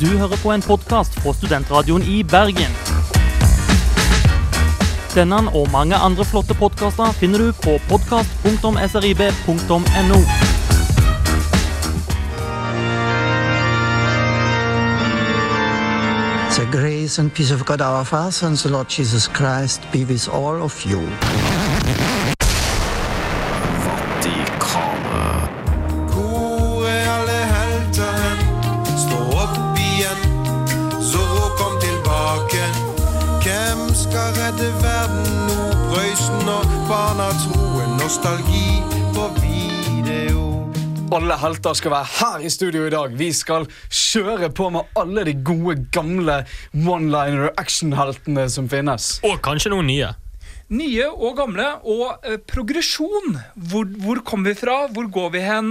Du hører på en podkast fra Studentradioen i Bergen. Denne og mange andre flotte podkaster finner du på podkast.srib.no. The grace and peace of God our Father and the Lord Jesus Christ be with all of you. Alle helter skal være her i studio i dag. Vi skal kjøre på med alle de gode, gamle one-liner actionheltene som finnes. Og kanskje noen nye. Nye og gamle, og eh, progresjon. Hvor, hvor kommer vi fra? Hvor går vi hen?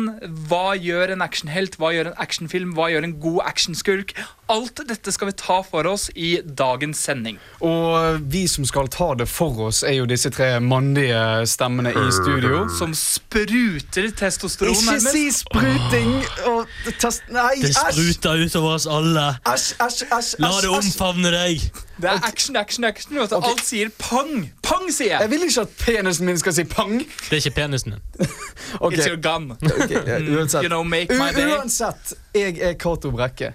Hva gjør en actionhelt? Hva gjør en actionfilm? Hva gjør en god actionskurk? Alt dette skal vi ta for oss i dagens sending. Og vi som skal ta det for oss, er jo disse tre mannlige stemmene i studio. Som spruter testosteron, Ikke nærmest. si spruting og test... Nei, Det æsj! spruter utover oss alle. Æsj, æsj, æsj. La æsj, det æsj. omfavne deg. Det er action, action, action. Vet du. Alt sier pang. Pang, sier Jeg jeg. vil ikke at penisen min skal si pang. Det er ikke penisen din. okay. It's your gun. okay, ja, uansett. You know, make my day. uansett, jeg er Cato Brekke.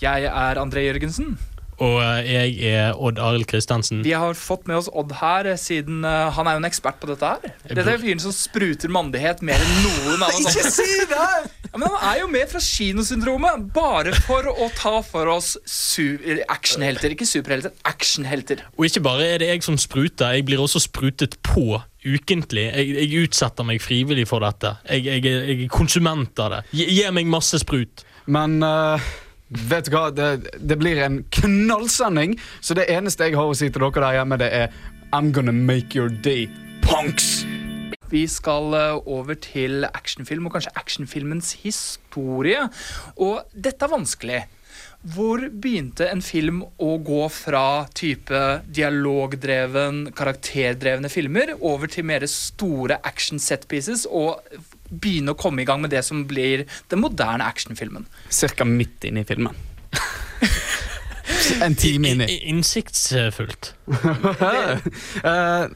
Jeg er André Jørgensen. Og eh, jeg er Odd Arild Kristiansen. Vi har fått med oss Odd her, eh, siden uh, han er jo en ekspert på dette her. Dette er jo fyren som spruter mandighet mer enn noen av oss Ikke si det! Ja, men han er jo med fra kinosyndromet, bare for å ta for oss su actionhelter. Ikke superhelter, actionhelter. Og ikke bare er det jeg som spruter, jeg blir også sprutet på ukentlig. Jeg, jeg utsetter meg frivillig for dette. Jeg, jeg, jeg er konsument av det. Gi, meg masse sprut. Men eh, vet du hva, det, det blir en knallsending, så det eneste jeg har å si til dere der hjemme, det er I'm gonna make your day, punks! Vi skal eh, over til actionfilm, og kanskje actionfilmens historie. Og dette er vanskelig. Hvor begynte en film å gå fra type dialogdreven, karakterdrevne filmer over til mer store action set pieces og begynne å komme i gang med det som blir den moderne actionfilmen? Cirka midt inne i filmen. en time inni. i- Innsiktsfullt. uh,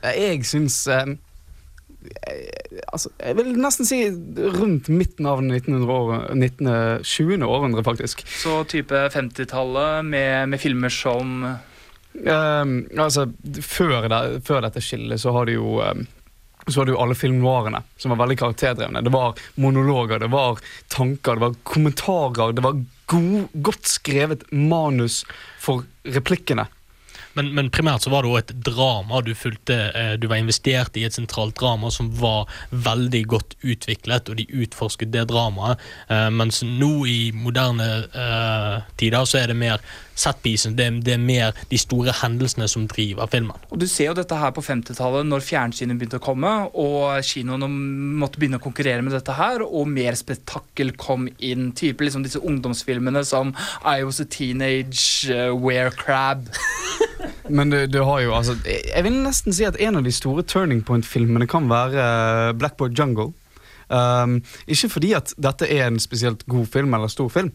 jeg syns uh, Altså, jeg vil nesten si rundt midten av 1900 19. 20. århundre, faktisk. Så type 50-tallet med, med filmer som Ehm, altså, før, det, før dette skillet så har du jo ehm, så var det jo alle filmnoirene, som var veldig karakterdrevne. Det var monologer, det var tanker, det var kommentarer. Det var god, godt skrevet manus for replikkene. Men, men primært så var det også et drama. Du, fulgte, eh, du var investert i et sentralt drama som var veldig godt utviklet, og de utforsket det dramaet. Eh, mens nå i moderne uh, tider så er det mer setpisen, det, det er mer de store hendelsene som driver filmen. Og Du ser jo dette her på 50-tallet, når fjernsynet begynte å komme, og kinoene måtte begynne å konkurrere med dette her, og mer spetakkel kom inn. Type liksom disse ungdomsfilmene som I Was a Teenage uh, Wear Crab. Men du, du har jo altså Jeg vil nesten si at en av de store turning point-filmene kan være eh, Blackboard Jungle. Um, ikke fordi at dette er en spesielt god film eller stor film,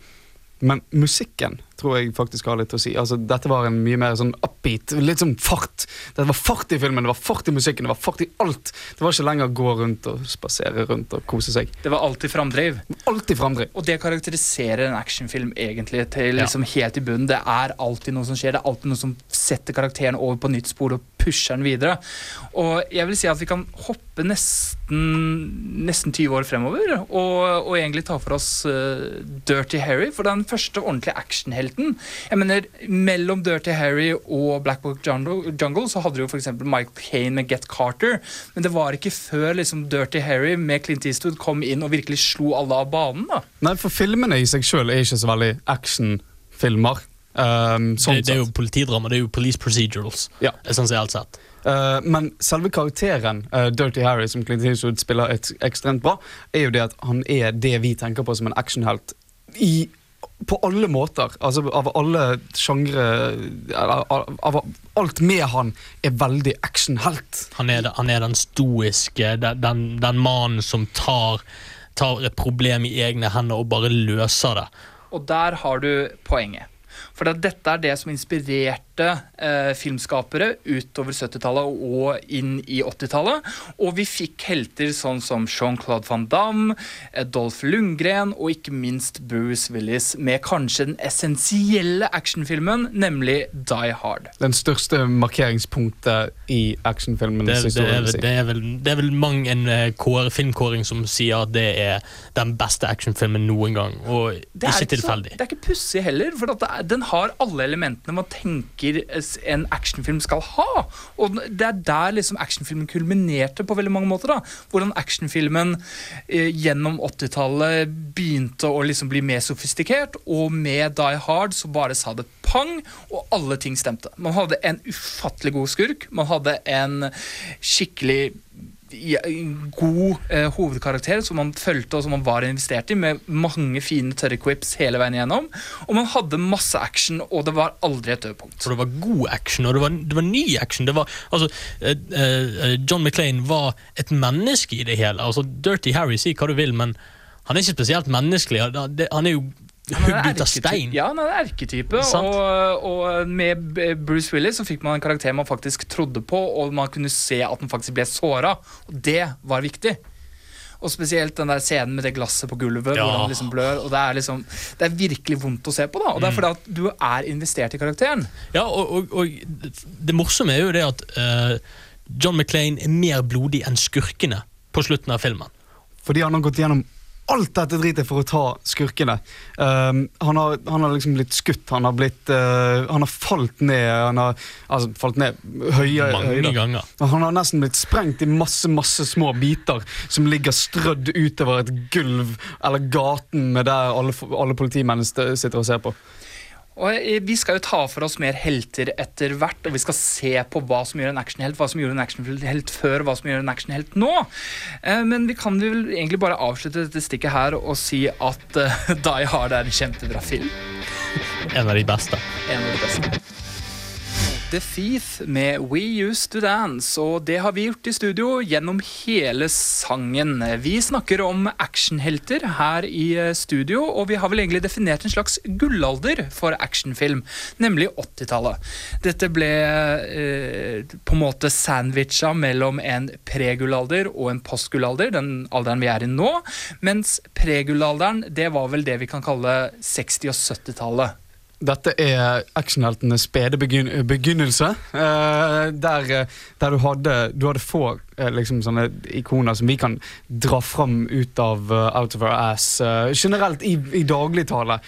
men musikken tror jeg faktisk har litt å si. Altså, dette var en mye mer sånn upbeat, litt sånn fart. Det var fart i filmen, det var fart i musikken, det var fart i alt. Det var ikke lenger gå rundt og spasere rundt og kose seg. Det var alltid framdriv. Alltid framdriv. Og det karakteriserer en actionfilm egentlig til Ja. liksom helt i bunnen. Det er alltid noe som skjer, det er alltid noe som setter karakteren over på nytt spor og pusher den videre. Og jeg vil si at vi kan hoppe nesten, nesten 20 år fremover og, og egentlig ta for oss uh, Dirty Harry, for den første ordentlige actionhelten. Jeg mener, Mellom Dirty Harry og Black Book Jungle, så hadde du jo f.eks. Mike Kane med Get Carter, men det var ikke før liksom Dirty Harry med Clint Eastwood kom inn og virkelig slo alle av banen. da. Nei, for filmene i seg sjøl er ikke så veldig actionfilmer. Um, sånn det, det er jo politidrama, det er jo police procedurals, Ja. essensielt sett. Uh, men selve karakteren uh, Dirty Harry, som Clint Eastwood spiller et, ekstremt bra, er jo det at han er det vi tenker på som en actionhelt i, på alle måter. Altså Av alle sjangre av, av, av Alt med han er veldig actionhelt. Han han er den stoiske, den, den, den mannen som tar, tar et problem i egne hender og bare løser det. Og der har du poenget. For dette er det som inspirerte eh, filmskapere utover 70-tallet og inn i 80-tallet. Og vi fikk helter sånn som Jean-Claude Van Damme, Dolph Lundgren og ikke minst Bruce Willis med kanskje den essensielle actionfilmen, nemlig Die Hard. Den største markeringspunktet i actionfilmenes Det, det, er, det, er vel, det er vel mang en eh, kår, filmkåring som sier at det er den beste actionfilmen noen gang, og Det er ikke ikke så- tilfeldig. Det er ikke pussig heller, for at det er, den har alle elementene man tenker s- en actionfilm skal ha. Og det er der liksom actionfilmen kulminerte på veldig mange måter. da. Hvordan actionfilmen eh, gjennom 80-tallet begynte å liksom bli mer sofistikert, og med Die Hard så bare sa det pang, og alle ting stemte. Man hadde en ufattelig god skurk, man hadde en skikkelig god eh, hovedkarakter som man fulgte og som man var investert i, med mange fine tørre quips hele veien igjennom. Og man hadde masse action, og det var aldri et dødpunkt. For det var god action, og det var, det var ny action. Det var, altså, eh, eh, John McClane var et menneske i det hele. Altså, Dirty Harry, si hva du vil, men han er ikke spesielt menneskelig. Han er jo Han ut av stein. Ja, han er en erketype. Og, og med Bruce Willis så fikk man en karakter man faktisk trodde på, og man kunne se at han faktisk ble såra. Og det var viktig. Og spesielt den der scenen med det glasset på gulvet Ja. hvor han liksom blør. Og det er liksom Det er virkelig vondt å se på, da. Og Mm. det er fordi at du er investert i karakteren. Ja, og, og, og det morsomme er jo det at uh, John McClane er mer blodig enn skurkene på slutten av filmen. Fordi han har gått gjennom alt dette dritet for å ta skurkene. Um, han, har, han har liksom blitt skutt, han har blitt uh, Han har falt ned Han har altså, falt ned høye Mange høyder. ganger. Han har nesten blitt sprengt i masse masse små biter som ligger strødd utover et gulv eller gaten med der alle, alle politimennene sitter og ser på. Og eh, Vi skal jo ta for oss mer helter etter hvert, og vi skal se på hva som gjør en actionhelt, hva som gjorde en actionhelt før, hva som gjør en actionhelt nå. Eh, Men vi kan vel egentlig bare avslutte dette stikket her og si at eh, Die Hard er en kjempebra film. En av de beste. En av de beste. The Thief med We Used To Dance, og det har vi gjort i studio gjennom hele sangen. Vi snakker om actionhelter her i eh, studio, og vi har vel egentlig definert en slags gullalder for actionfilm, nemlig 80-tallet. Dette ble eh, på en måte sandwicha mellom en pregullalder og en postgullalder, den alderen vi er i nå, mens pregullalderen, det var vel det vi kan kalle 60- og 70-tallet. Dette er actionheltenes spede begyn begynnelse. Uh, der, der du hadde, du hadde få uh, liksom sånne ikoner som vi kan dra fram ut av uh, Out of Our Ass. generelt i, i dagligtale.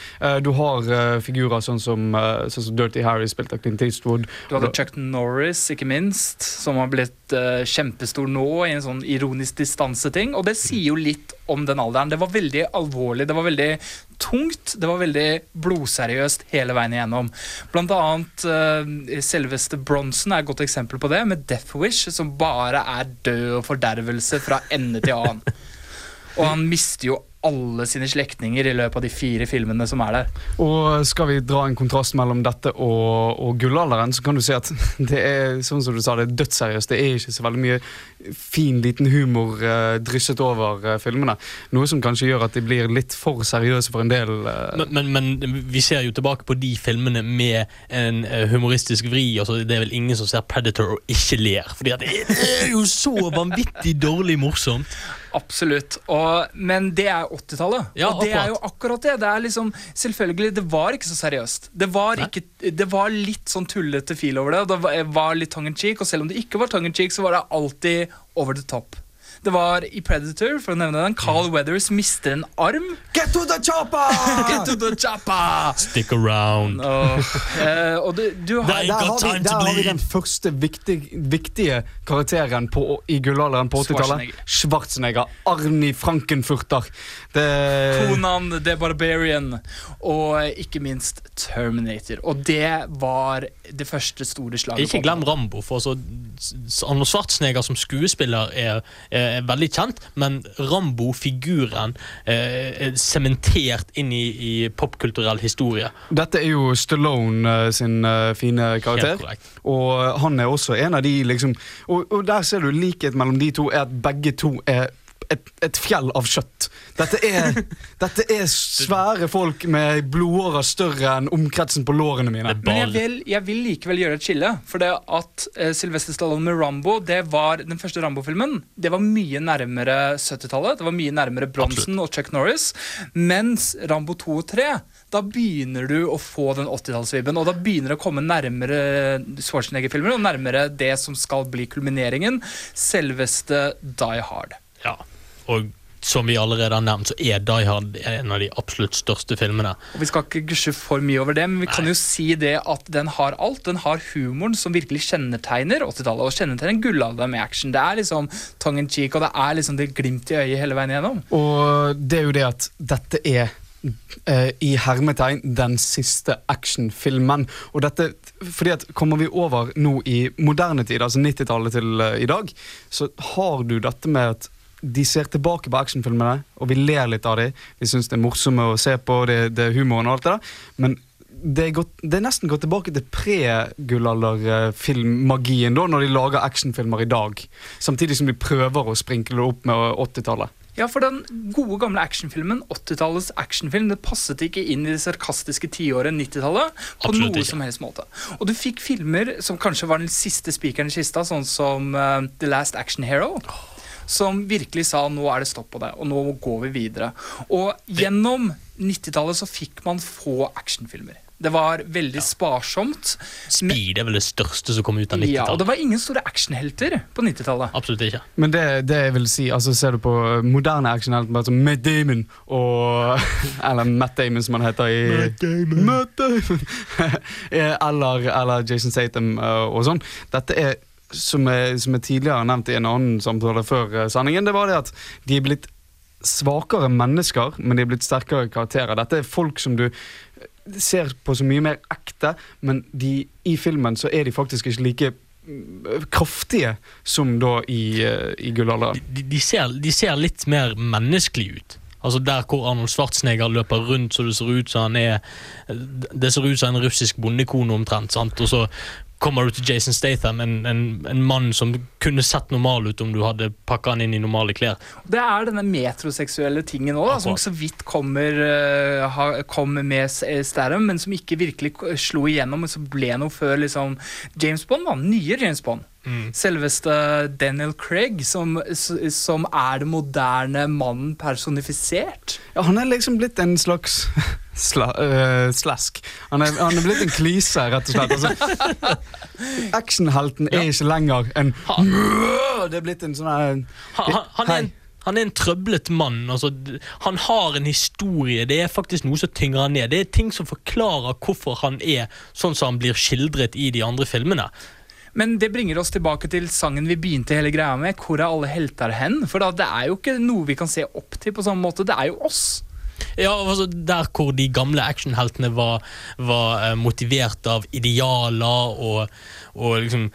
Du har figurer sånn som, sånn som Dirty Harry, spilt av Clint Eastwood. Du hadde Chuck Norris, ikke minst, som har blitt kjempestor nå i en sånn ironisk distanseting. Og det sier jo litt om den alderen. Det var veldig alvorlig, det var veldig tungt, det var veldig blodseriøst hele veien igjennom. Blant annet uh, selveste Bronson er et godt eksempel på det, med Death Wish, som bare er død og fordervelse fra ende til annen. Og han mister jo alle sine slektninger i løpet av de fire filmene som er der. Og skal vi dra en kontrast mellom dette og, og gullalderen, så kan du si at det er sånn som du sa, det er dødsseriøst. Det er ikke så veldig mye fin, liten humor uh, drysset over uh, filmene. Noe som kanskje gjør at de blir litt for seriøse for en del. Uh... Men, men, men vi ser jo tilbake på de filmene med en humoristisk vri. Altså, det er vel ingen som ser Predator og ikke ler. For det er jo så vanvittig dårlig morsomt. Absolutt. Og, men det er 80-tallet. Ja, og det er jo akkurat. det. Det er liksom, selvfølgelig, det var ikke så seriøst. Det var, ikke, det var litt sånn tullete fil over det. Det var, var litt tongue in cheek, og selv om det ikke var tongue in cheek, så var det alltid over the top. Det var i Predator, for å nevne den, Carl Weathers mister en arm. Get to the chopper! Get to the choppa! Stick around. Og, eh, og du, du har Der har, vi, der har vi den første viktig, viktige karakteren på, i gullalderen på 80-tallet. Schwarzenegger. Arni Arnie Frankenfurter. Det, Conan the Barbarian og ikke minst Terminator. Og det var det første store slaget. Ikke glem Rambo. for altså, Arnold Schwarzenegger som skuespiller er, er veldig kjent, men Rambo-figuren eh, er sementert inn i, i popkulturell historie. Dette er jo Stallone eh, sin eh, fine karakter. Og han er også en av de liksom Og, og der ser du likhet mellom de to, er at begge to er et, et fjell av kjøtt. Dette er, dette er svære folk med blodårer større enn omkretsen på lårene mine. Men jeg vil, jeg vil likevel gjøre et skille. For det at uh, Sylvester Stallone med Rambo, det var den første Rambo-filmen, det var mye nærmere 70-tallet. Det var mye nærmere Bronson og Chuck Norris. Mens Rambo 2 og 3, da begynner du å få den 80-tallsvibben. Og da begynner det å komme nærmere Schwarzenegger-filmer, og nærmere det som skal bli kulmineringen. Selveste Die Hard. Ja. Og som vi allerede har nevnt, så er Die Hard en av de absolutt største filmene. Og Vi skal ikke gusje for mye over det, men vi kan jo si det at den har alt. Den har humoren som virkelig kjennetegner 80-tallet, og kjennetegner gullalderen med action. Det er liksom tongue in cheek, og det er liksom det glimt i øyet hele veien igjennom. Og det er jo det at dette er eh, i hermetegn den siste actionfilmen. Og dette, fordi at kommer vi over nå i moderne tid, altså 90-tallet til eh, i dag, så har du dette med at de ser tilbake på actionfilmene, og vi ler litt av dem. Vi syns det er morsomme å se på, det, det er humoren og alt det der. Men det er, gått, det er nesten gått tilbake til pre-gullalderfilmmagien, da, når de lager actionfilmer i dag. Samtidig som de prøver å sprinkle det opp med 80-tallet. Ja, for den gode gamle actionfilmen, 80-tallets actionfilm, det passet ikke inn i det sarkastiske tiåret 90-tallet på Absolutt noe ikke. som helst måte. Og du fikk filmer som kanskje var den siste spikeren i kista, sånn som uh, The Last Action Hero. Som virkelig sa nå er det stopp på det, og nå går vi videre. Og gjennom 90-tallet så fikk man få actionfilmer. Det var veldig sparsomt. Speed er vel det største som kom ut av 90-tallet. Ja, og det var ingen store actionhelter på 90-tallet. Absolutt ikke. Men det, det jeg vil si, altså ser du på eh, moderne actionhelter bare som Matt Damon og Eller Matt Damon, som han heter i Matt Damon! Matt Damon. Eh, eller, eller Jason Statham eh, og sånn. Dette er, som jeg, som jeg tidligere nevnt i en annen samtale før eh, sendingen, det var det at de er blitt svakere mennesker, men de er blitt sterkere karakterer. Dette er folk som du ser på så mye mer ekte, men de, i filmen så er de faktisk ikke like mm, kraftige som da i, eh, i gullalderen. De, de, ser, de ser litt mer menneskelige ut. Altså Der hvor Arnold Schwarzenegger løper rundt så det ser ut som han er Det ser ut som en russisk bondekone omtrent. sant? Og så kommer du til Jason Statham, en, en, en mann som kunne sett normal ut om du hadde pakka han inn i normale klær. Det er denne metroseksuelle tingen òg, som så vidt kommer, eh, ha- kom med eh, Statham, men som ikke virkelig slo igjennom, men som ble noe før liksom James Bond, da. Nye James Bond. Selveste Daniel Craig, som, som er det moderne mannen personifisert. Ja, han er liksom blitt en slags sla, uh, slask. Han er, han er blitt en klise, rett og slett. Altså, actionhelten er ikke lenger en Det er blitt en sånn her Han, han, han, er, en, han er en trøblet mann. Altså, han har en historie. Det er faktisk noe som tynger han ned. Det er ting som forklarer hvorfor han er sånn som han blir skildret i de andre filmene. Men det bringer oss tilbake til sangen vi begynte hele greia med. Hvor er alle helter hen? For da, det er jo ikke noe vi kan se opp til på samme måte. Det er jo oss. Ja, altså Der hvor de gamle actionheltene var, var eh, motivert av idealer og, og liksom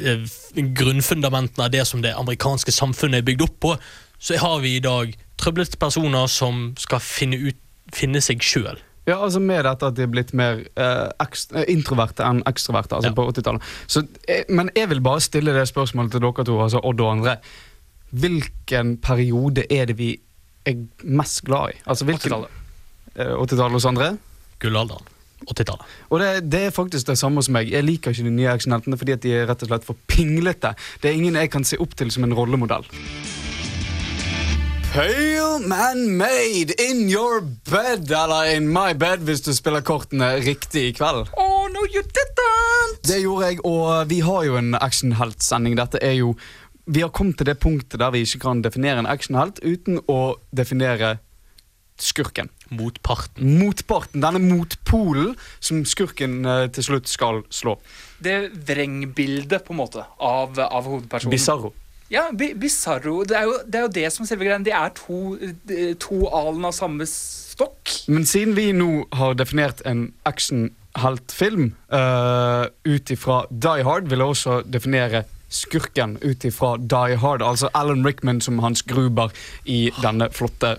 eh, grunnfundamentene av det som det amerikanske samfunnet er bygd opp på, så har vi i dag trøblete personer som skal finne, ut, finne seg sjøl. Ja, altså Med dette at de er blitt mer eh, eh, introverte enn ekstroverte altså Ja. på 80-tallet. Eh, Men jeg vil bare stille det spørsmålet til dere to, altså Odd og André. Hvilken periode er det vi er mest glad i? Altså hvilken 80-tallet. Eh, 80-tallet hos André? Gullalderen. 80-tallet. Og det, det er faktisk det samme som meg. Jeg liker ikke de nye actionheltene fordi at de er rett og slett for pinglete. Det er ingen jeg kan se opp til som en rollemodell. Pale man made in your bed, eller in my bed hvis du spiller kortene riktig i kveld. Oh, no, you didn't! Det gjorde jeg, og vi har jo en actionheltsending. Dette er jo Vi har kommet til det punktet der vi ikke kan definere en actionhelt uten å definere skurken. Motparten. Motparten, denne motpolen som skurken eh, til slutt skal slå. Det vrengbildet, på en måte, av, av hovedpersonen. Bizarro. Ja, bi Bizarro. Det er, jo, det er jo det som selve greia. De er to, to alen av samme stokk. Men siden vi nå har definert en actionheltfilm uh, ut ifra Die Hard, vil jeg også definere skurken ut ifra Die Hard. Altså Alan Rickman som Hans Gruber i denne flotte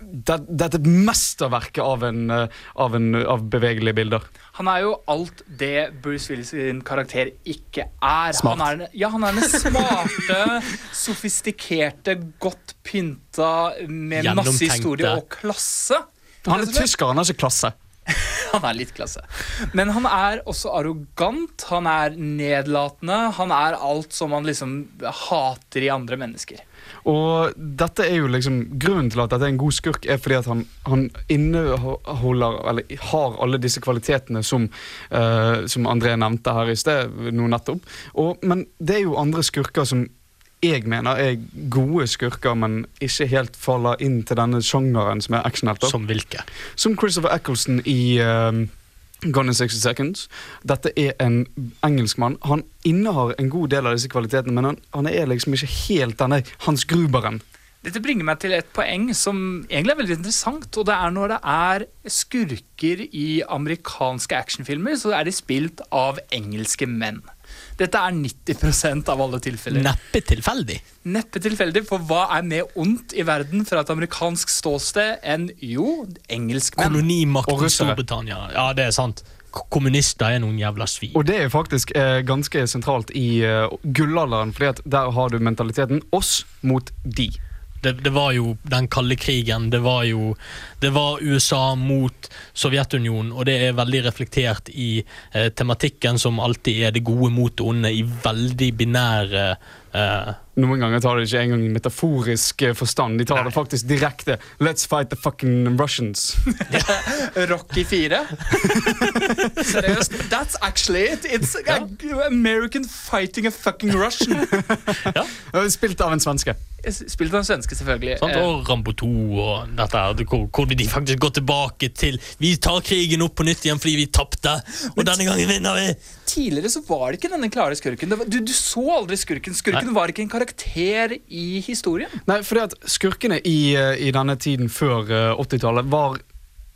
det, Dette er et mesterverk av, en, eh, av, en, av bevegelige bilder. Han er jo alt det Bruce Willis sin karakter ikke er. Smart. Han er, den- ja, han er den smarte, sofistikerte, godt pynta, med masse historie og klasse. Han er tysker, han er ikke klasse. Han er litt klasse. Men han er også arrogant, han er nedlatende. Han er alt som man liksom hater i andre mennesker. Og dette er jo liksom Grunnen til at dette er en god skurk, er fordi at han, han inneholder Eller har alle disse kvalitetene som, uh, som André nevnte her i sted, nå nettopp. Og, men det er jo andre skurker som jeg mener er gode skurker, men ikke helt faller inn til denne sjangeren som er actionhelter. Som hvilke? Som Christopher Eccleston i um, Gone in 60 Seconds. Dette er en engelskmann. Han innehar en god del av disse kvalitetene, men han, han er liksom ikke helt denne Hans Gruberen. Dette bringer meg til et poeng som egentlig er veldig interessant. Og det er når det er skurker i amerikanske actionfilmer, så er de spilt av engelske menn. Dette er 90% av alle tilfeller. Neppe tilfeldig. Neppe tilfeldig, for hva er mer ondt i verden fra et amerikansk ståsted enn jo, engelskmenn? Kolonimakten Og russere. Storbritannia. Ja, det er sant. K- Kommunister er noen jævla svin. Og det er faktisk eh, ganske sentralt i uh, gullalderen, fordi at der har du mentaliteten oss mot de. Det, det var jo den kalde krigen. Det var jo Det var USA mot Sovjetunionen, og det er veldig reflektert i eh, tematikken som alltid er det gode mot det onde, i veldig binære eh, Noen ganger tar de ikke engang metaforisk eh, forstand. De tar det faktisk direkte. Let's fight the fucking Russians. Rocky 4? Seriøst? That's actually it. It's ja. American fighting a fucking Russian. ja. Spilt av en svenske. Spilt av en svenske, selvfølgelig. sant? Eh, Og Rambo 2 og dette her, hvor, hvor de faktisk går tilbake til Vi tar krigen opp på nytt igjen fordi vi tapte, og denne gangen vinner vi! Tidligere så var det ikke denne klare skurken. Det var, du, du så aldri skurken. Skurken var ikke en karakter i historien. Nei, fordi at skurkene i, eh, i denne tiden før eh, 80-tallet var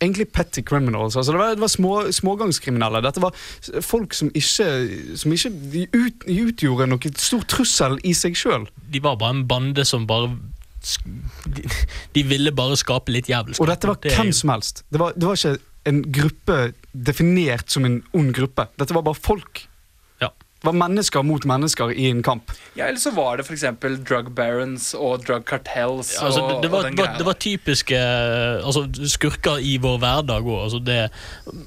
egentlig petty criminals. Altså det var, det var små, smågangskriminelle. Dette var folk som ikke, som ikke ut, utgjorde noe stor trussel i seg sjøl. De var bare en bande som bare De, de ville bare skape litt jævelskap. Og dette var Det hvem som helst. Det var, det var ikke en gruppe definert som en ond gruppe. Dette var bare folk. Det var mennesker mot mennesker i en kamp. Ja, Eller så var det f.eks. drug barons og drug cartels. Ja, altså, det, det, var, og den var, det var typiske eh, altså, skurker i vår hverdag òg. Altså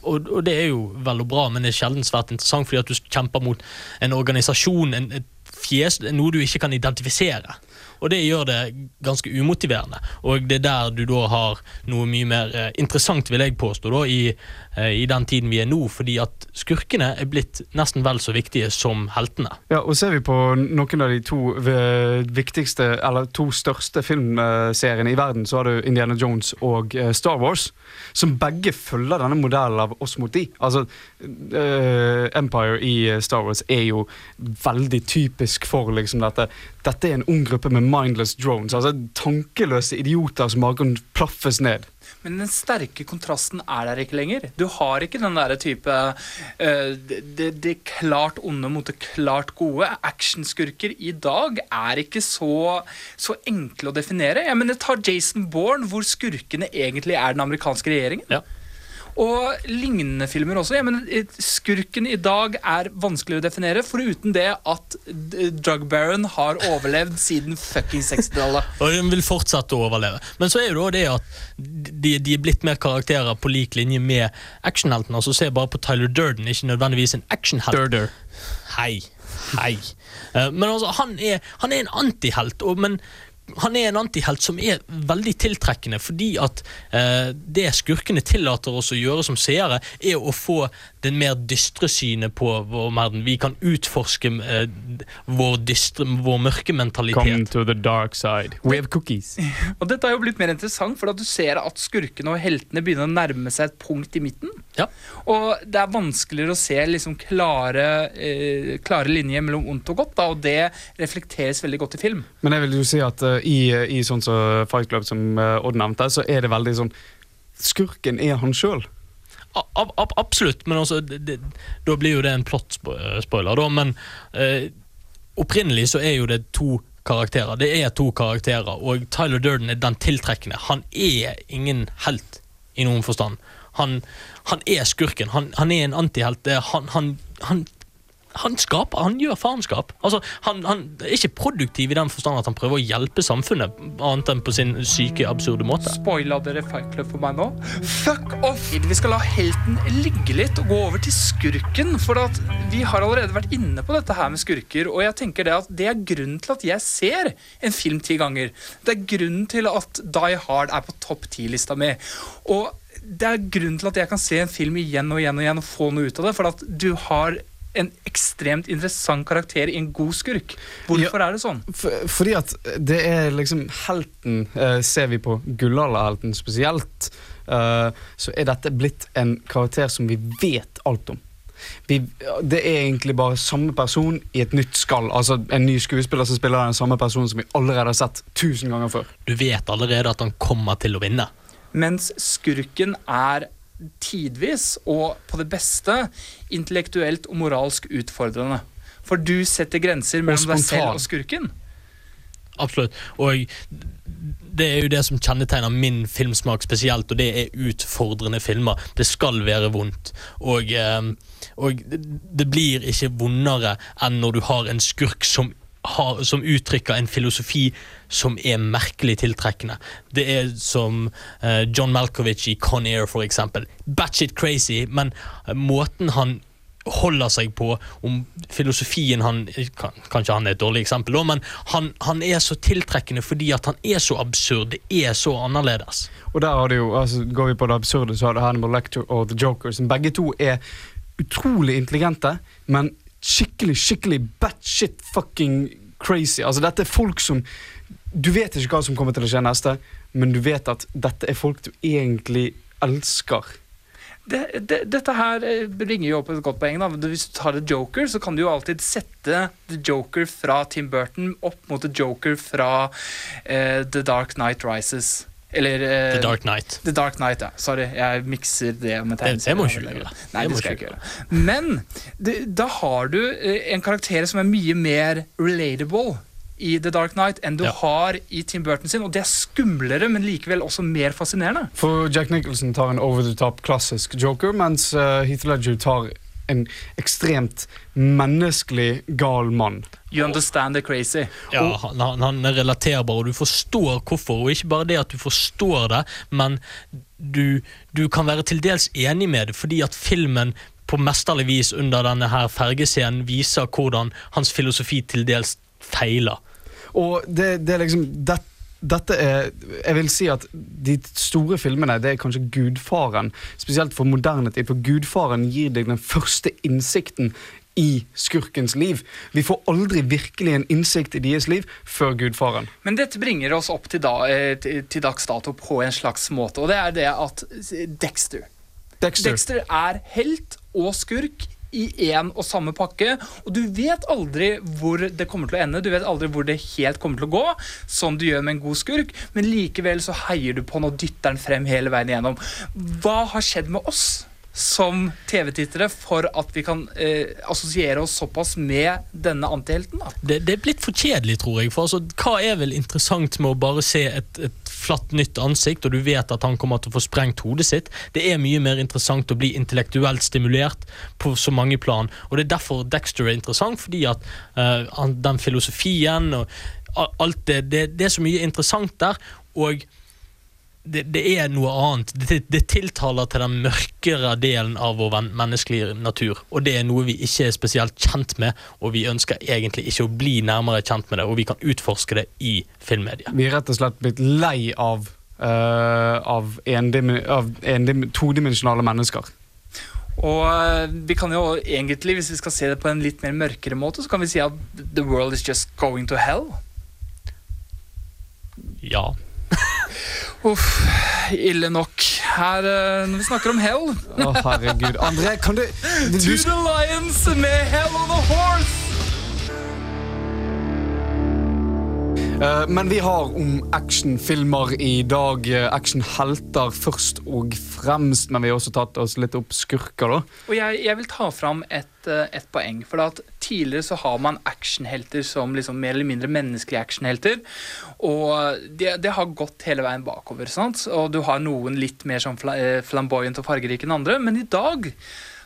og, og det er jo vel og bra, men det er sjelden svært interessant fordi at du kjemper mot en organisasjon, en, et fjes, noe du ikke kan identifisere. Og det gjør det ganske umotiverende. Og det er der du da har noe mye mer eh, interessant, vil jeg påstå, da, i, eh, i den tiden vi er nå. Fordi at skurkene er blitt nesten vel så viktige som heltene. Ja, og Ser vi på noen av de to viktigste, eller to største filmseriene i verden, så har du Indiana Jones og eh, Star Wars, som begge følger denne modellen av oss mot de. Altså, Empire i eh, Star Wars er jo veldig typisk for liksom dette. Dette er en ung gruppe med mindless drones. altså Tankeløse idioter som bare kan plaffes ned. Men den sterke kontrasten er der ikke lenger. Du har ikke den der type uh, det, det, det klart onde mot det klart gode. Actionskurker i dag er ikke så, så enkle å definere. Jeg mener, Ta Jason Bourne, hvor skurkene egentlig er den amerikanske regjeringen. Ja. Og lignende filmer også. Jeg mener, Skurken i dag er vanskelig å definere, foruten det at Drug Baron har overlevd siden fucking 60-tallet. Og den vil fortsette å overleve. Men så er jo da det at de, de er blitt mer karakterer på lik linje med actionheltene. Altså Se bare på Tyler Durden, ikke nødvendigvis en actionhelt. Durder. Hei, hei. Eh, Men altså, han er, han er en antihelt, men han er en antihelt som er veldig tiltrekkende, fordi at eh, det skurkene tillater oss å gjøre som seere, er å få det mer dystre synet på vår verden. Vi kan utforske eh, vår, dystre, vår mørke mentalitet. to the dark side. We have cookies. Og dette har jo blitt mer interessant, for at du ser at skurkene og heltene begynner å nærme seg et punkt i midten. Ja. Og det er vanskeligere å se liksom klare, eh, klare linjer mellom ondt og godt, da, og det reflekteres veldig godt i film. Men jeg vil jo si at eh, i, i sånn som Fight Club, som eh, Odd nevnte, så er det veldig sånn Skurken er han sjøl. Ab, ab, absolutt, men altså, det, det, da blir jo det en plot-spoiler, da. Men eh, opprinnelig så er jo det to karakterer. Det er to karakterer, og Tyler Durden er den tiltrekkende. Han er ingen helt i noen forstand. Han, han er skurken. Han, han er en antihelt. Han, han, han, skaper, han gjør faenskap. Altså, han, han er ikke produktiv i den forstand at han prøver å hjelpe samfunnet, annet enn på sin syke, absurde måte. Spoila dere Fight Club for meg nå? Fuck off! Vi skal la helten ligge litt og gå over til skurken. For at vi har allerede vært inne på dette her med skurker, og jeg tenker det at det er grunnen til at jeg ser en film ti ganger. Det er grunnen til at Die Hard er på topp ti-lista mi. Og det er grunnen til at jeg kan se en film igjen og igjen og igjen og få noe ut av det. For at du har en ekstremt interessant karakter i en god skurk. Hvorfor er det sånn? For, fordi at det er liksom helten eh, Ser vi på gullalderhelten spesielt, eh, så er dette blitt en karakter som vi vet alt om. Vi, det er egentlig bare samme person i et nytt skall. Altså En ny skuespiller som spiller den samme personen som vi allerede har sett tusen ganger før. Du vet allerede at han kommer til å vinne. Mens skurken er tidvis, og på det beste, intellektuelt og moralsk utfordrende. For du setter grenser mellom deg selv og skurken. Absolutt. Og det er jo det som kjennetegner min filmsmak spesielt, og det er utfordrende filmer. Det skal være vondt. Og, eh, og det- det blir ikke vondere enn når du har en skurk som, som uttrykker en filosofi som er merkelig tiltrekkende. Det er som eh, John Malkovich i Con Air, for eksempel. Batshit crazy, men eh, måten han holder seg på, om filosofien han Kanskje han er et dårlig eksempel, men han, han er så tiltrekkende fordi at han er så absurd. Det er så annerledes. Og der har du jo, altså Går vi på det absurde, så har du Hannibal Lecter og The Joker, som begge to er utrolig intelligente, men skikkelig, skikkelig batshit fucking crazy. Altså Dette er folk som Du vet ikke hva som kommer til å skje neste, men du vet at dette er folk du egentlig elsker. Det, det, dette her eh, bringer jo opp et godt poeng. da Hvis du tar The Joker, så kan du jo alltid sette The Joker fra Tim Burton opp mot The Joker fra uh, The Dark Knight Rises. Eller uh, The Dark Knight. The Dark Knight, ja. Sorry, jeg mikser det med Det- det må ikke du gjøre. Nei, Det det skal jeg ikke gjøre. Men det, da har du eh, en karakter som er mye mer relatable i The Dark Knight enn du Ja. har i Tim Burton sin, og det er skumlere, men likevel også mer fascinerende. For Jack Nicholson tar en over the top klassisk joker, mens uh, Heath Ledger tar en ekstremt menneskelig gal mann. You understand the crazy. Ja, han, han, er relaterbar, og du forstår hvorfor. Og ikke bare det at du forstår det, men du, du kan være til dels enig med det, fordi at filmen på mesterlig vis under denne her fergescenen viser hvordan hans filosofi til dels feiler. Og det, det er liksom det, Dette er Jeg vil si at de store filmene Det er kanskje Gudfaren. Spesielt for moderne tid. For Gudfaren gir deg den første innsikten i skurkens liv. Vi får aldri virkelig en innsikt i deres liv før Gudfaren. Men dette bringer oss opp til, da, eh, til, til dags dato på en slags måte, og det er det at Dexter Dexter. Dexter er helt og skurk i én og samme pakke, og du vet aldri hvor det kommer til å ende. Du vet aldri hvor det helt kommer til å gå, som du gjør med en god skurk, men likevel så heier du på han og dytter han frem hele veien igjennom. Hva har skjedd med oss? Som TV-tittere, for at vi kan eh, assosiere oss såpass med denne antihelten. da Det, det er blitt for kjedelig, tror jeg. For altså, Hva er vel interessant med å bare se et, et flatt, nytt ansikt, og du vet at han kommer til å få sprengt hodet sitt? Det er mye mer interessant å bli intellektuelt stimulert på så mange plan. Og det er derfor Dexter er interessant, fordi at uh, den filosofien og alt det, det Det er så mye interessant der. og det, det er noe annet. Det, det tiltaler til den mørkere delen av vår menneskelige natur. Og det er noe vi ikke er spesielt kjent med, og vi ønsker egentlig ikke å bli nærmere kjent med det, og vi kan utforske det i filmmediet. Vi er rett og slett blitt lei av, uh, av, av todimensjonale mennesker. Og eh, vi kan jo egentlig, hvis vi skal se det på en litt mer mørkere måte, så kan vi si at the world is just going to hell. Ja. Uff, ille nok. Her, eh, når vi snakker om hell Å, herregud. André, kan du, du To the lions med hell on a horse! Men vi har om actionfilmer i dag. eh, Actionhelter først og fremst, men vi har også tatt oss litt opp skurker, da. Og jeg, jeg vil ta fram et, eh, et poeng. For at tidligere så har man actionhelter som liksom mer eller mindre menneskelige actionhelter. Og det, det har gått hele veien bakover. sant? Og du har noen litt mer sånn eh, flamboyant og fargerike enn andre. Men i dag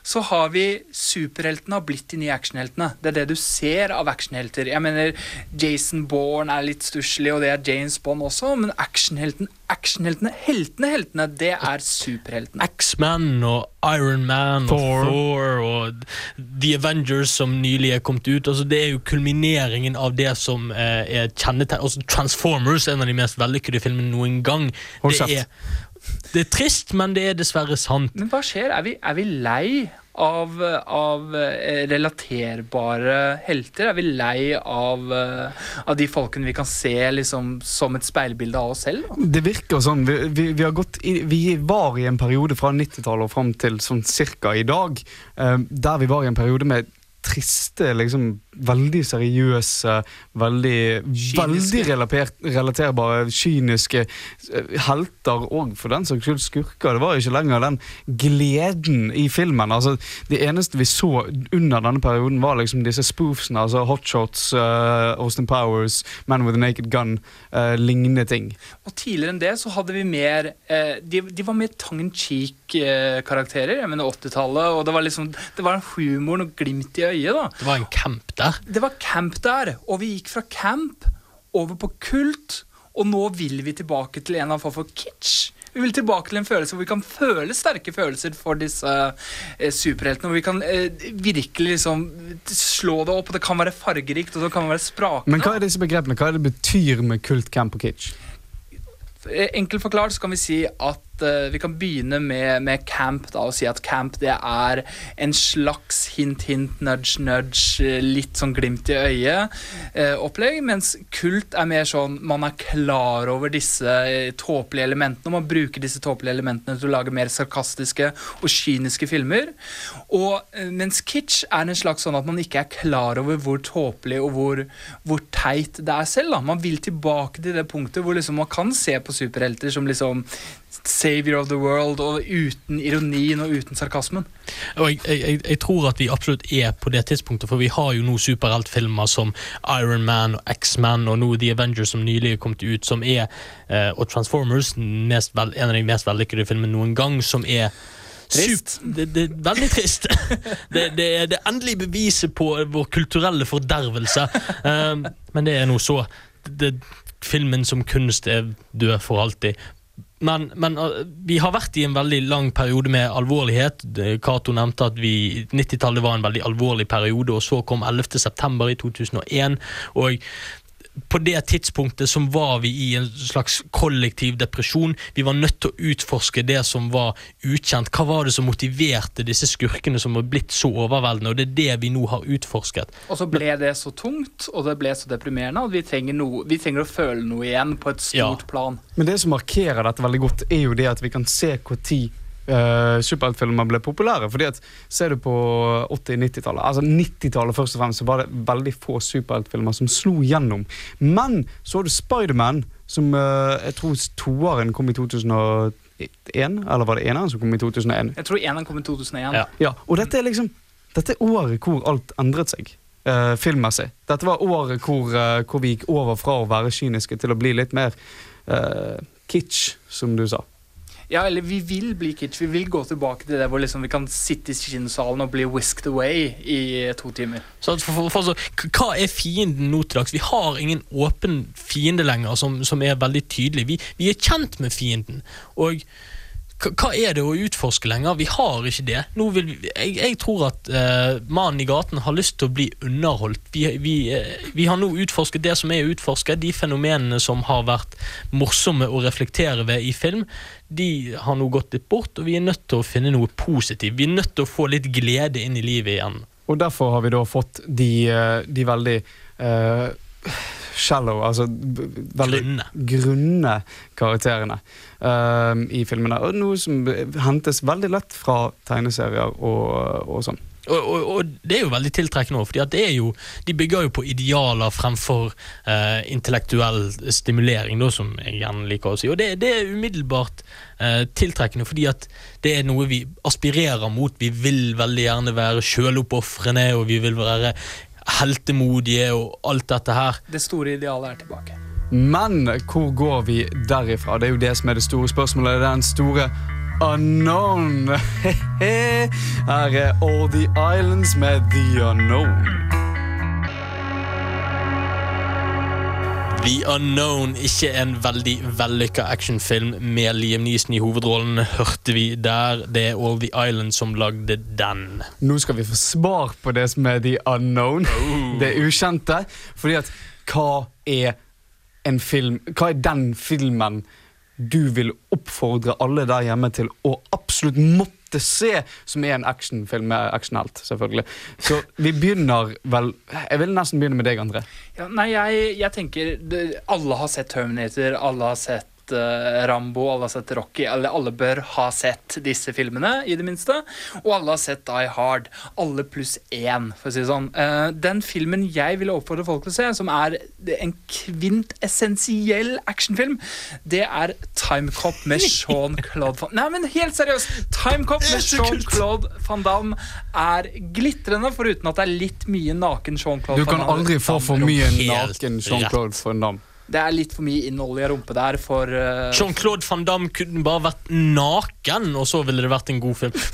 så har vi superheltene har blitt de nye actionheltene. Det er det du ser av actionhelter. Jeg mener, Jason Bourne er litt stusslig, og det er James Bond også, men actionhelten, actionheltene, heltene, heltene, det er superheltene. X-Man og Iron Man Thor. og Thor og The Avengers som nylig er kommet ut. Altså, det er jo kulmineringen av det som eh, er kjennetegn... Altså, Transformers, en av de mest vellykkede filmene noen gang. Hold Det kjeft. Det er trist, men det er dessverre sant. Men hva skjer? Er vi, er vi lei av, av eh, relaterbare helter? Er vi lei av, eh, av de folkene vi kan se liksom, som et speilbilde av oss selv? da? Det virker sånn. Vi, vi, vi, har gått i, vi var i en periode fra 90-tallet og fram til sånn cirka i dag, eh, der vi var i en periode med triste, liksom veldig seriøse, veldig, veldig relaterbare, kyniske eh, helter, og for den saks skyld skurker. Det var ikke lenger den gleden i filmen. Altså, det eneste vi så under denne perioden, var liksom disse spoofsene, altså Hotshots, uh, Austin Powers, Man with a Naked Gun, uh, lignende ting. Og tidligere enn det så hadde vi mer uh, de, de var mer tongue in cheek-karakterer. jeg mener 80-tallet, og det var liksom Det var en humor og glimt i øyet. da Det var en camp der. Det var camp der, og vi gikk fra camp over på kult, og nå vil vi tilbake til en eller annen form for kitsch. Vi vil tilbake til en følelse hvor vi kan føle sterke følelser for disse eh, superheltene. Hvor vi kan eh, virkelig liksom slå det opp, og det kan være fargerikt og det kan være sprakende. Men hva er disse begrepene? Hva er det betyr med kult, camp og kitsch? Eh, Enkelt forklart så kan vi si at eh, vi kan begynne med, med camp da, og si at camp det er en slags hint, hint, nudge, nudge, eh, litt sånn glimt i øyet-opplegg. opplegg, mens kult er mer sånn man er klar over disse eh, tåpelige elementene, og man bruker disse tåpelige elementene til å lage mer sarkastiske og kyniske filmer. Og uh, mens kitsch er en slags sånn at man ikke er klar over hvor tåpelig og hvor, hvor teit det er selv. da. Man vil tilbake til det punktet hvor liksom man kan se på superhelter som liksom savior of the world, og uten ironien og uten sarkasmen. Og jeg, jeg, jeg- tror at vi absolutt er på det tidspunktet, for vi har jo nå superheltfilmer som Iron Man og X-Man og nå The Avengers som nylig er kommet ut, som er, eh, og Transformers, mest en av de mest vellykkede filmene noen gang, som er Trist. Det, det er veldig trist. det, det er det endelige beviset på vår kulturelle fordervelse. Um, men det er nå så. Det, filmen som kunst er død for alltid. Men, men uh, vi har vært i en veldig lang periode med alvorlighet. Cato nevnte at 90-tallet var en veldig alvorlig periode, og så kom 11. september i 2001. Og på det tidspunktet som var vi i en slags kollektiv depresjon. Vi var nødt til å utforske det som var ukjent. Hva var det som motiverte disse skurkene som var blitt så overveldende? Og det er det vi nå har utforsket. Og så ble det så tungt, og det ble så deprimerende, at vi trenger, noe, vi trenger å føle noe igjen på et stort Ja. plan. Men det som markerer dette veldig godt, er jo det at vi kan se når uh, superheltfilmer ble populære. Fordi at Ser du på 80-90-tallet Altså 90-tallet først og fremst så var det veldig få superheltfilmer som slo gjennom. Men så har du Spiderman, som uh, jeg tror toeren kom i 2001. Eller var det eneren som kom i 2001? Jeg tror eneren kom i 2001. Ja. Ja, og dette er liksom Dette er året hvor alt endret seg. Uh, filmmessig. Dette var året hvor, uh, hvor vi gikk over fra å være kyniske til å bli litt mer uh, kitsch, som du sa. Ja, eller vi vil bli kitsch. Vi vil gå tilbake til det hvor liksom vi kan sitte i kinnsalen og bli whisked away i to timer. Så for, for, for, så, hva er fienden nå til dags? Vi har ingen åpen fiende lenger som, som er veldig tydelig. Vi, vi er kjent med fienden. Og hva er det å utforske lenger? Vi har ikke det. Vi, jeg, jeg tror at uh, mannen i gaten har lyst til å bli underholdt. Vi, vi, uh, vi har nå utforsket det som er utforsket. De fenomenene som har vært morsomme å reflektere ved i film, de har nå gått litt bort, og vi er nødt til å finne noe positivt. Vi er nødt til å få litt glede inn i livet igjen. Og derfor har vi da fått de, eh, de veldig eh, shallow, altså veldig Grunne. grunne karakterene eh, i filmene. Og noe som hentes veldig lett fra tegneserier og, og sånn. Og, og, og det er jo veldig tiltrekkende òg, for de bygger jo på idealer fremfor eh, intellektuell stimulering, da, som jeg gjerne liker å si. Og det, det er umiddelbart eh, tiltrekkende, fordi at det er noe vi aspirerer mot. Vi vil veldig gjerne være sjøloppofrende, og vi vil være heltemodige og alt dette her. Det store idealet er tilbake. Men hvor går vi derifra? Det er jo det som er det store spørsmålet. Det er den store unknown. Her er All The Islands med The Unknown. The Unknown, ikke en veldig vellykka actionfilm med Liam Neeson i hovedrollen, hørte vi der. Det er All The Island som lagde den. Nå skal vi få svar på det som er The Unknown. Det ukjente. Fordi at hva er en film Hva er den filmen du vil oppfordre alle der hjemme til å absolutt måtte se, som er en actionfilm med actionhelt, selvfølgelig. Så vi begynner vel Jeg vil nesten begynne med deg, André. Ja, nei, jeg, jeg tenker Alle har sett Terminator, alle har sett eh, Rambo, alle har sett Rocky. Alle, alle bør ha sett disse filmene, i det minste. Og alle har sett Die Hard. Alle pluss én, for å si det sånn. Eh, den filmen jeg ville oppfordre folk til å se, som er en kvintessensiell actionfilm, det er Time Cop med Jean-Claude Van Nei, men helt seriøst! Time Cop med Jean-Claude Van Damme er glitrende, foruten at det er litt mye naken Jean-Claude Du kan aldri få for mye naken Jean-Claude Van Damme. Det er litt for mye innolja rumpe der for uh, Jean-Claude van Damme kunne bare vært naken, og så ville det vært en god film.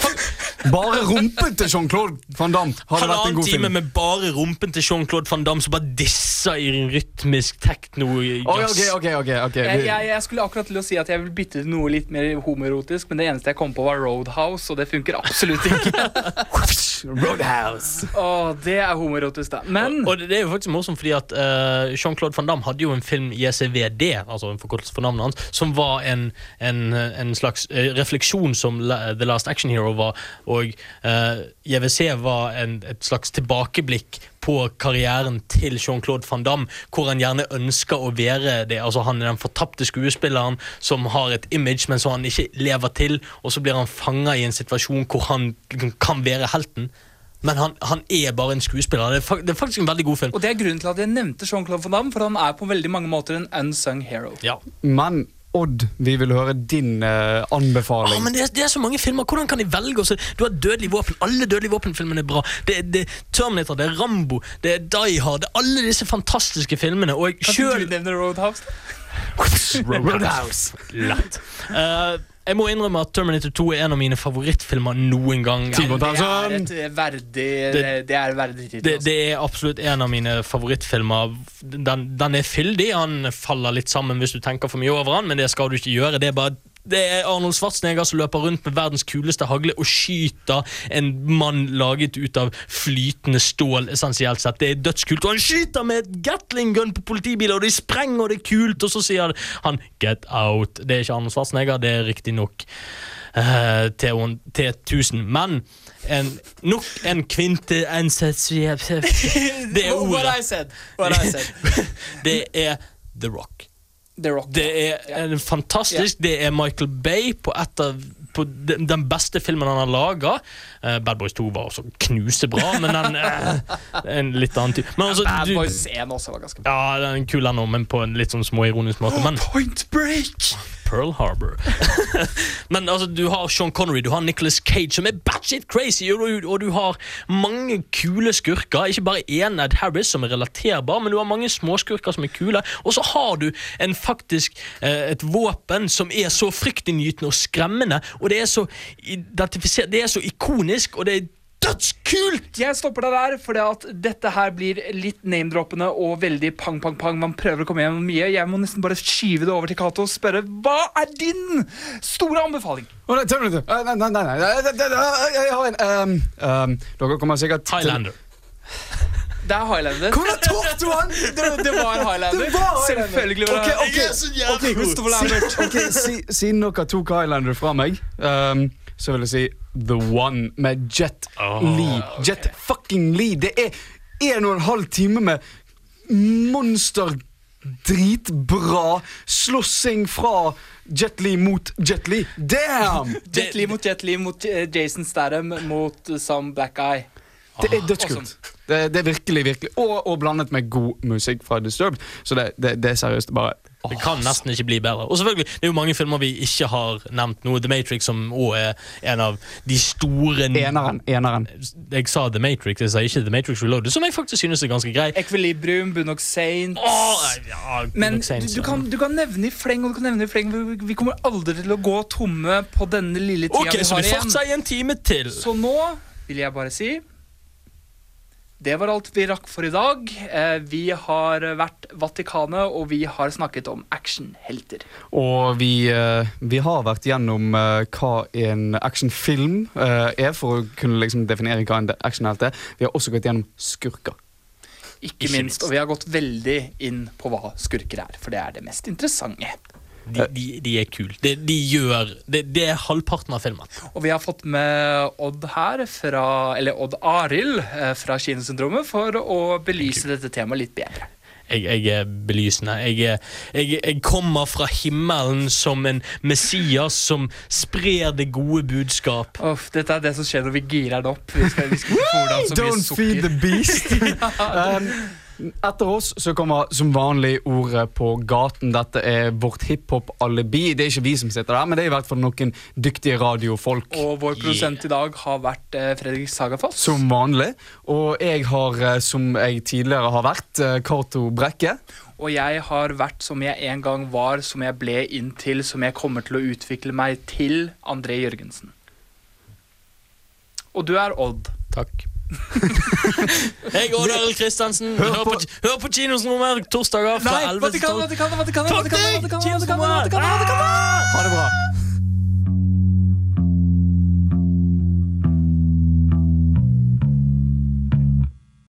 Bare rumpen til Jean-Claude Van Damme hadde vært en god time film. med bare rumpen til Jean-Claude van Damme som bare disser i en rytmisk tekno Oi, ok, ok, ok, okay. jeg, jeg, jeg skulle akkurat til å si at jeg vil bytte til noe litt mer homoerotisk, men det eneste jeg kom på, var Roadhouse, og det funker absolutt ikke. Roadhouse. Åh, det er homoerotisk, da. Men Og det det er jo faktisk morsomt, fordi at uh, Jean-Claude van Damme hadde jo en film JCVD, altså en forkortelse for navnet hans, som var en, en, en slags uh, refleksjon som La- The Last Action Hero var, og uh, JVC var en, et slags tilbakeblikk på karrieren til Jean-Claude van Damme, hvor han gjerne ønsker å være det. Altså Han er den fortapte skuespilleren som har et image, men som han ikke lever til, og så blir han fanga i en situasjon hvor han kan være helten. Men han, han er bare en skuespiller. Det er, det er faktisk en veldig god film. Og det er grunnen til at jeg nevnte Jean-Claude Van Damme, for han er på veldig mange måter en unsung hero. Ja. Men Odd, vi vil høre din eh, anbefaling. Ah, men det er, det er så mange filmer. Hvordan kan de velge? Også? Du har Dødelig våpen. Alle Dødelig våpen-filmene er bra. Det, er- det er Terminator, det er Rambo, det er Die Hard. Det er alle disse fantastiske filmene. Og jeg Kan du nevne Roadhouse? Roadhouse. Lett. Eh, jeg må innrømme at Terminator 2 er en av mine favorittfilmer noen gang. Ja, Det er et verdig Det, det er verdig tittel. Det, altså. det er absolutt en av mine favorittfilmer. Den, den er fyldig. Han faller litt sammen hvis du tenker for mye over han, men det skal du ikke gjøre. Det er bare det er Arnold Schwarzenegger som løper rundt med verdens kuleste hagle og skyter en mann laget ut av flytende stål, essensielt sett. Det er dødskult. Og han skyter med et Gatling gun på politibiler, og de sprenger, og det er kult. Og så sier han 'get out'. Det er ikke Arnold Schwarzenegger, det er riktignok uh, T1000. Men en, nok en kvinte Det er What ordet. I said. What I said. Det er The Rock. The Rock. Det er en fantastisk Det er Michael Bay på et av på den den beste filmen han har laga. Bad Boys 2 var også knusebra, men den eh, en litt annen type. Men altså, Bad Boys 1 også var ganske bra. Ja, den er kul ennå, men på en litt sånn småironisk måte. Men Point Break! Pearl Harbor. men altså, du har Sean Connery, du har Nicholas Cage, som er batshit crazy, og du, og du har mange kule skurker. Ikke bare én Ed Harris, som er relaterbar, men du har mange småskurker som er kule. Og så har du en faktisk eh, et våpen som er så fryktinngytende og skremmende, og det er så identifisert, det er så ikonisk, og det er dødskult! Jeg stopper deg der, for dette her blir litt name-droppende og veldig pang, pang, pang. Man prøver å komme gjennom mye. Jeg må nesten bare skyve det over til Cato og spørre hva er din store anbefaling? Oh, nei, Nei, nei, nei, Jeg har en ehm, ehm, Dere kommer sikkert til- Highlander. Det er Highlander. Hvordan tok du han?! Det, det var Highlander. Det var Highlander. Selvfølgelig var det okay, Jeg er så jævlig Ok, god. Christopher Lambert. Ok, si, Siden dere tok Highlander fra meg, um, så vil jeg si The One med Jet Lee. Jet fucking Lee. Det er en og en halv time med monster dritbra slåssing fra Jet Lee mot Jet Lee. Damn! Jet Li mot Jet Li mot eh, Jason Statham mot Sam some black guy. Det er dødskult. Det, det er virkelig, virkelig Og, og blandet med god musikk fra Disturbed. Så det, det, det er seriøst bare Det kan nesten ikke bli bedre. Og selvfølgelig, Det er jo mange filmer vi ikke har nevnt nå. The Matrix, som òg er en av de store Eneren. eneren. Jeg sa The Matrix, jeg sa ikke The Matrix Reloaded, som jeg faktisk synes er ganske grei. Equilibrium, Bunok Saints Åh, ja, Men Saints, du, du, kan, du kan nevne i fleng, og du kan nevne i fleng. Vi, vi kommer aldri til å gå tomme på denne lille tida Ok, vi så vi igjen. fortsetter i en time til. Så nå vil jeg bare si det var alt vi rakk for i dag. Eh, Vi har vært Vatikanet, og vi har snakket om actionhelter. Og vi, eh, vi har vært gjennom eh, hva en actionfilm er, for å kunne liksom definere hva en actionhelt er. Vi har også gått gjennom skurker. Ikke, minst. Og vi har gått veldig inn på hva skurker er, for det er det mest interessante. De, de, de er kule. De, de gjør det, det er halvparten av filmen. Og vi har fått med Odd her, fra, eller Odd Arild eh, fra Kinosyndromet, for å belyse dette temaet litt bedre. Jeg, jeg er belysende. Jeg, jeg, jeg kommer fra himmelen som en Messias som sprer det gode budskap. Oh, dette er det som skjer når vi girer det opp. Vi skal, vi skal Don't feed the beast! um, etter oss så kommer som vanlig ordet på gaten. Dette er vårt hiphop-alibi. Det er ikke vi som sitter der, men det er i hvert fall noen dyktige radiofolk. Og vår produsent i dag har vært eh, Fredrik Sagafoss. Som vanlig. Og jeg har, eh, som jeg tidligere har vært, eh, Cato Brekke. Og jeg har vært som jeg en gang var, som jeg ble inntil, som jeg kommer til å utvikle meg til, André Jørgensen. Og du er Odd. Takk. Jeg og Arild Kristiansen. Hør på- hør på Kinosnummer torsdager fra 11 til 12. Vatikanet! Vatikanet, Vatikanet. Ha det bra.